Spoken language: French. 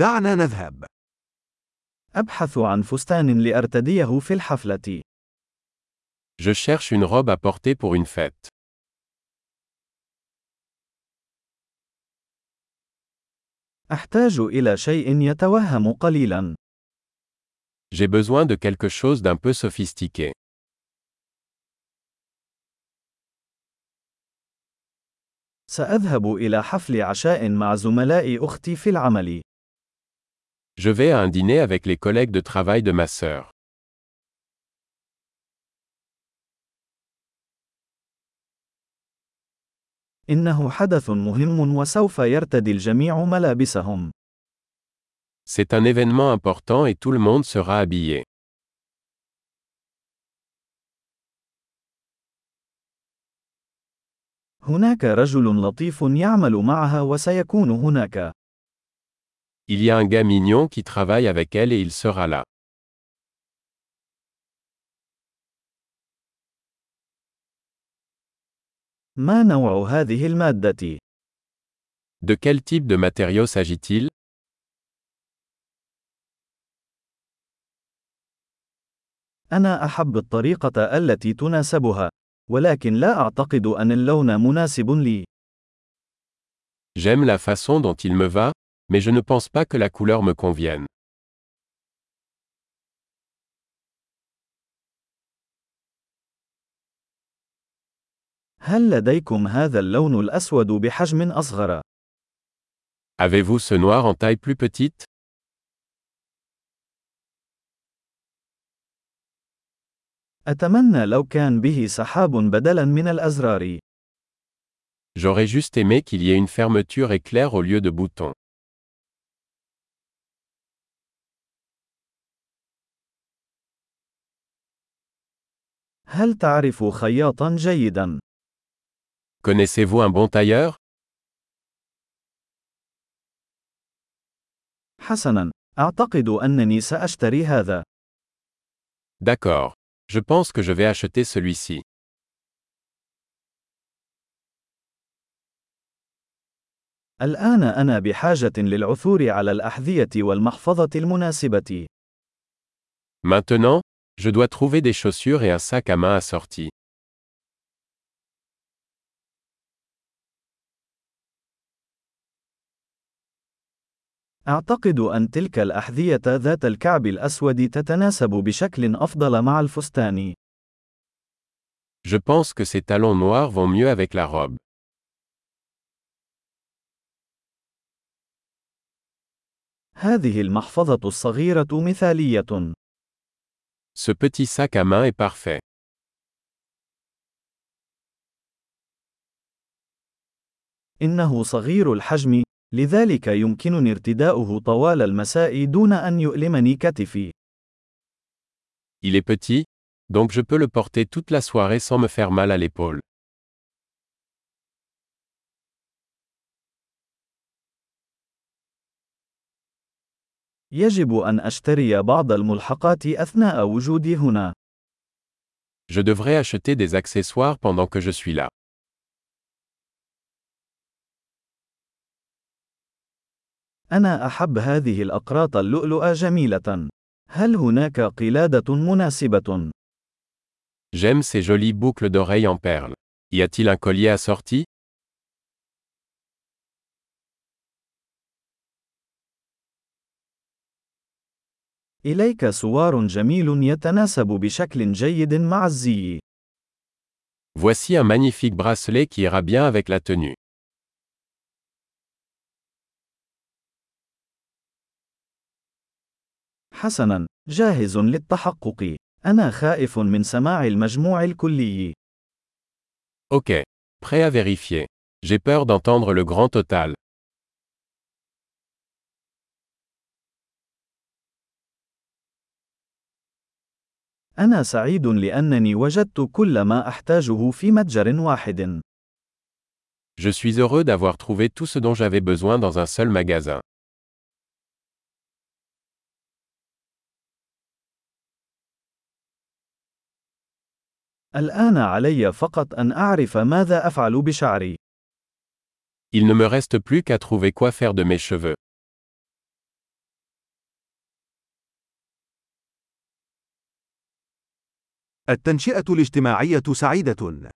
دعنا نذهب. أبحث عن فستان لأرتديه في الحفلة. Je cherche une robe à porter pour une fête. أحتاج إلى شيء يتوهم قليلا. J'ai besoin de quelque chose d'un peu sophistiqué. سأذهب إلى حفل عشاء مع زملاء أختي في العمل. Je vais à un dîner avec les collègues de travail de ma sœur. إنه حدث مهم وسوف يرتدي الجميع ملابسهم. C'est un événement important et tout le monde sera habillé. هناك رجل لطيف يعمل معها وسيكون هناك. Il y a un gars mignon qui travaille avec elle et il sera là. ما نوع هذه المادة؟ De quel type de matériau s'agit-il أنا أحب الطريقة التي تناسبها، ولكن لا أعتقد أن اللون مناسب لي. J'aime la façon dont il me va, mais je ne pense pas que la couleur me convienne. هل لديكم هذا اللون الأسود بحجم أصغر؟ Avez-vous ce noir en taille plus petite أتمنى لو كان به سحاب بدلاً من الأزرار. J'aurais juste aimé qu'il y ait une fermeture éclair au lieu de boutons. هل تعرف خياطاً جيداً؟ Connaissez-vous un bon tailleur حسناً، أعتقد أنني سأشتري هذا. D'accord. Je pense que je vais acheter celui-ci. الآن أنا بحاجة للعثور على الأحذية والمحفظة المناسبة. Maintenant, je dois trouver des chaussures et un sac à main assorti. أعتقد أن تلك الأحذية ذات الكعب الأسود تتناسب بشكل أفضل مع الفستان. Je pense que ces talons noirs vont mieux avec la robe. هذه المحفظة الصغيرة مثالية. Ce petit sac à main est parfait. إنه صغير الحجم، لذلك يمكنني ارتداؤه طوال المساء دون أن يؤلمني كتفي. Il est petit, donc je peux le porter toute la soirée sans me faire mal à l'épaule. يجب أن أشتري بعض الملحقات أثناء وجودي هنا. Je devrais acheter des accessoires pendant que je suis là. أنا أحب هذه الأقراط اللؤلؤة جميلة. هل هناك قلادة مناسبة؟ J'aime ces jolies boucles d'oreilles en perles. Y a-t-il un collier assorti إليك سوار جميل يتناسب بشكل جيد مع الزي. Voici un magnifique bracelet qui ira bien avec la tenue. حسناً، جاهز للتحقق. أنا خائف من سماع المجموع الكلي. Ok. Prêt à vérifier. J'ai peur d'entendre le grand total. أنا سعيد لأنني وجدت كل ما أحتاجه في متجر واحد. Je suis heureux d'avoir trouvé tout ce dont j'avais besoin dans un seul magasin. الآن علي فقط أن أعرف ماذا أفعل بشعري. Il ne me reste plus qu'à trouver quoi faire de mes cheveux. التنشئة الاجتماعية سعيدة.